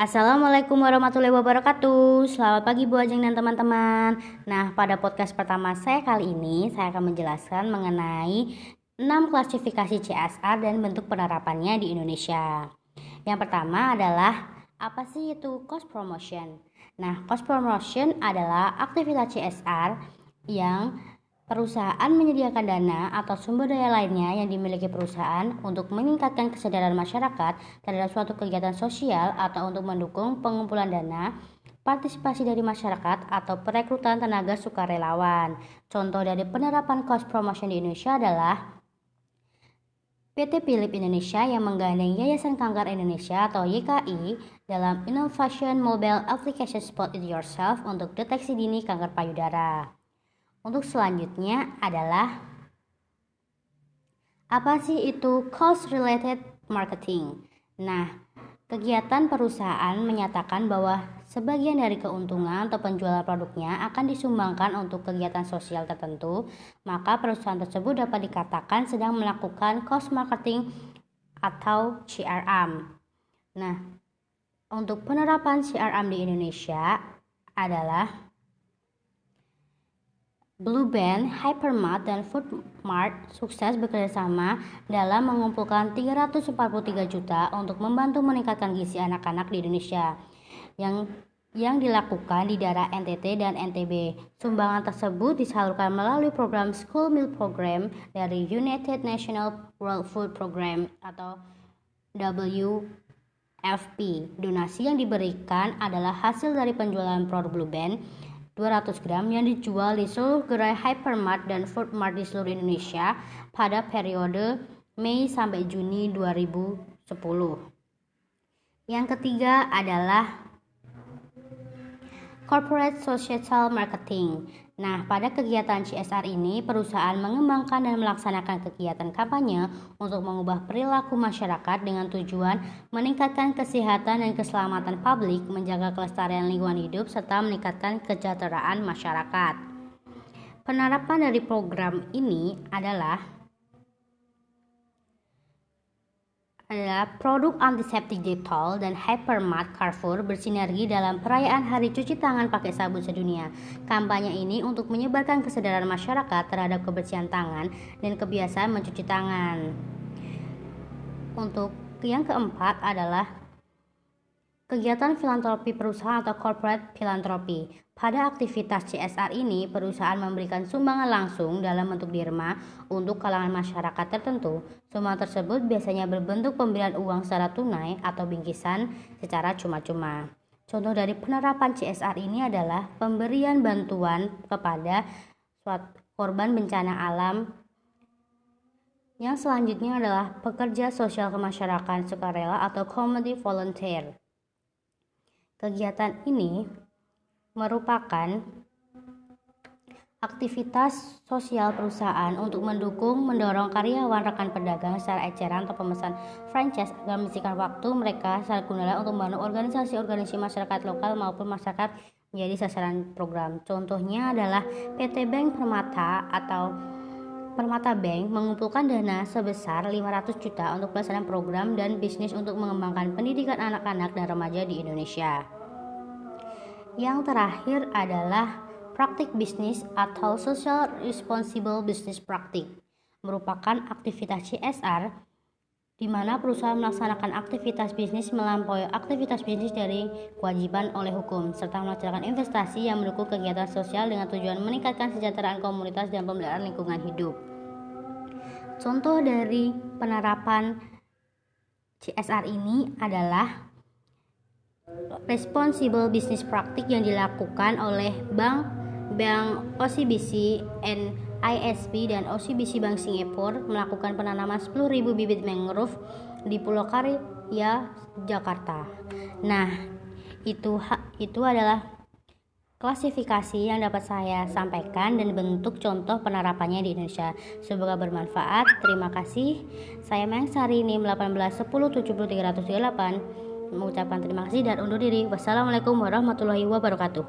Assalamualaikum warahmatullahi wabarakatuh. Selamat pagi Bu Ajeng dan teman-teman. Nah pada podcast pertama saya kali ini Saya akan menjelaskan mengenai 6 klasifikasi CSR dan bentuk penerapannya di Indonesia. Yang pertama adalah Apa sih itu cost promotion? Nah cost promotion adalah aktivitas CSR yang Perusahaan menyediakan dana atau sumber daya lainnya yang dimiliki perusahaan untuk meningkatkan kesadaran masyarakat terhadap suatu kegiatan sosial atau untuk mendukung pengumpulan dana, partisipasi dari masyarakat atau perekrutan tenaga sukarelawan. Contoh dari penerapan cost promotion di Indonesia adalah PT Philip Indonesia yang menggandeng Yayasan Kanker Indonesia atau YKI dalam Innovation Mobile Application Spot It Yourself untuk deteksi dini kanker payudara. Untuk selanjutnya adalah apa sih itu cost related marketing? Nah, kegiatan perusahaan menyatakan bahwa sebagian dari keuntungan atau penjualan produknya akan disumbangkan untuk kegiatan sosial tertentu, maka perusahaan tersebut dapat dikatakan sedang melakukan cost marketing atau CRM. Nah, untuk penerapan CRM di Indonesia adalah Blue Band, Hypermart, dan Foodmart sukses bekerjasama dalam mengumpulkan 343 juta untuk membantu meningkatkan gizi anak-anak di Indonesia yang yang dilakukan di daerah NTT dan NTB. Sumbangan tersebut disalurkan melalui program School Meal Program dari United National World Food Program atau WFP. Donasi yang diberikan adalah hasil dari penjualan produk Blue Band 200 gram yang dijual di seluruh gerai Hypermart dan Foodmart di seluruh Indonesia pada periode Mei sampai Juni 2010. Yang ketiga adalah Corporate Societal Marketing. Nah, pada kegiatan CSR ini, perusahaan mengembangkan dan melaksanakan kegiatan kampanye untuk mengubah perilaku masyarakat dengan tujuan meningkatkan kesehatan dan keselamatan publik, menjaga kelestarian lingkungan hidup, serta meningkatkan kesejahteraan masyarakat. Penerapan dari program ini adalah adalah produk antiseptik Dettol dan Hypermart Carrefour bersinergi dalam perayaan Hari Cuci Tangan Pakai Sabun Sedunia. Kampanye ini untuk menyebarkan kesadaran masyarakat terhadap kebersihan tangan dan kebiasaan mencuci tangan. Untuk yang keempat adalah Kegiatan filantropi perusahaan atau corporate filantropi. Pada aktivitas CSR ini, perusahaan memberikan sumbangan langsung dalam bentuk dirma untuk kalangan masyarakat tertentu. Sumbangan tersebut biasanya berbentuk pemberian uang secara tunai atau bingkisan secara cuma-cuma. Contoh dari penerapan CSR ini adalah pemberian bantuan kepada korban bencana alam yang selanjutnya adalah pekerja sosial kemasyarakatan sukarela atau community volunteer. Kegiatan ini merupakan aktivitas sosial perusahaan untuk mendukung mendorong karyawan rekan pedagang secara eceran atau pemesan franchise agar mengisikan waktu mereka secara guna untuk membangun organisasi-organisasi masyarakat lokal maupun masyarakat menjadi sasaran program. Contohnya adalah PT Bank Permata atau Permata Bank mengumpulkan dana sebesar 500 juta untuk pelaksanaan program dan bisnis untuk mengembangkan pendidikan anak-anak dan remaja di Indonesia. Yang terakhir adalah praktik bisnis atau Social Responsible Business Practice merupakan aktivitas CSR di mana perusahaan melaksanakan aktivitas bisnis melampaui aktivitas bisnis dari kewajiban oleh hukum serta melaksanakan investasi yang mendukung kegiatan sosial dengan tujuan meningkatkan kesejahteraan komunitas dan pemeliharaan lingkungan hidup. Contoh dari penerapan CSR ini adalah responsible business practice yang dilakukan oleh Bank Bank OCBC and ISB dan OCBC Bank Singapura melakukan penanaman 10.000 bibit mangrove di Pulau Karya, Jakarta. Nah, itu itu adalah klasifikasi yang dapat saya sampaikan dan bentuk contoh penerapannya di Indonesia. Semoga bermanfaat. Terima kasih. Saya Sari NIM 181070338 mengucapkan terima kasih dan undur diri. Wassalamualaikum warahmatullahi wabarakatuh.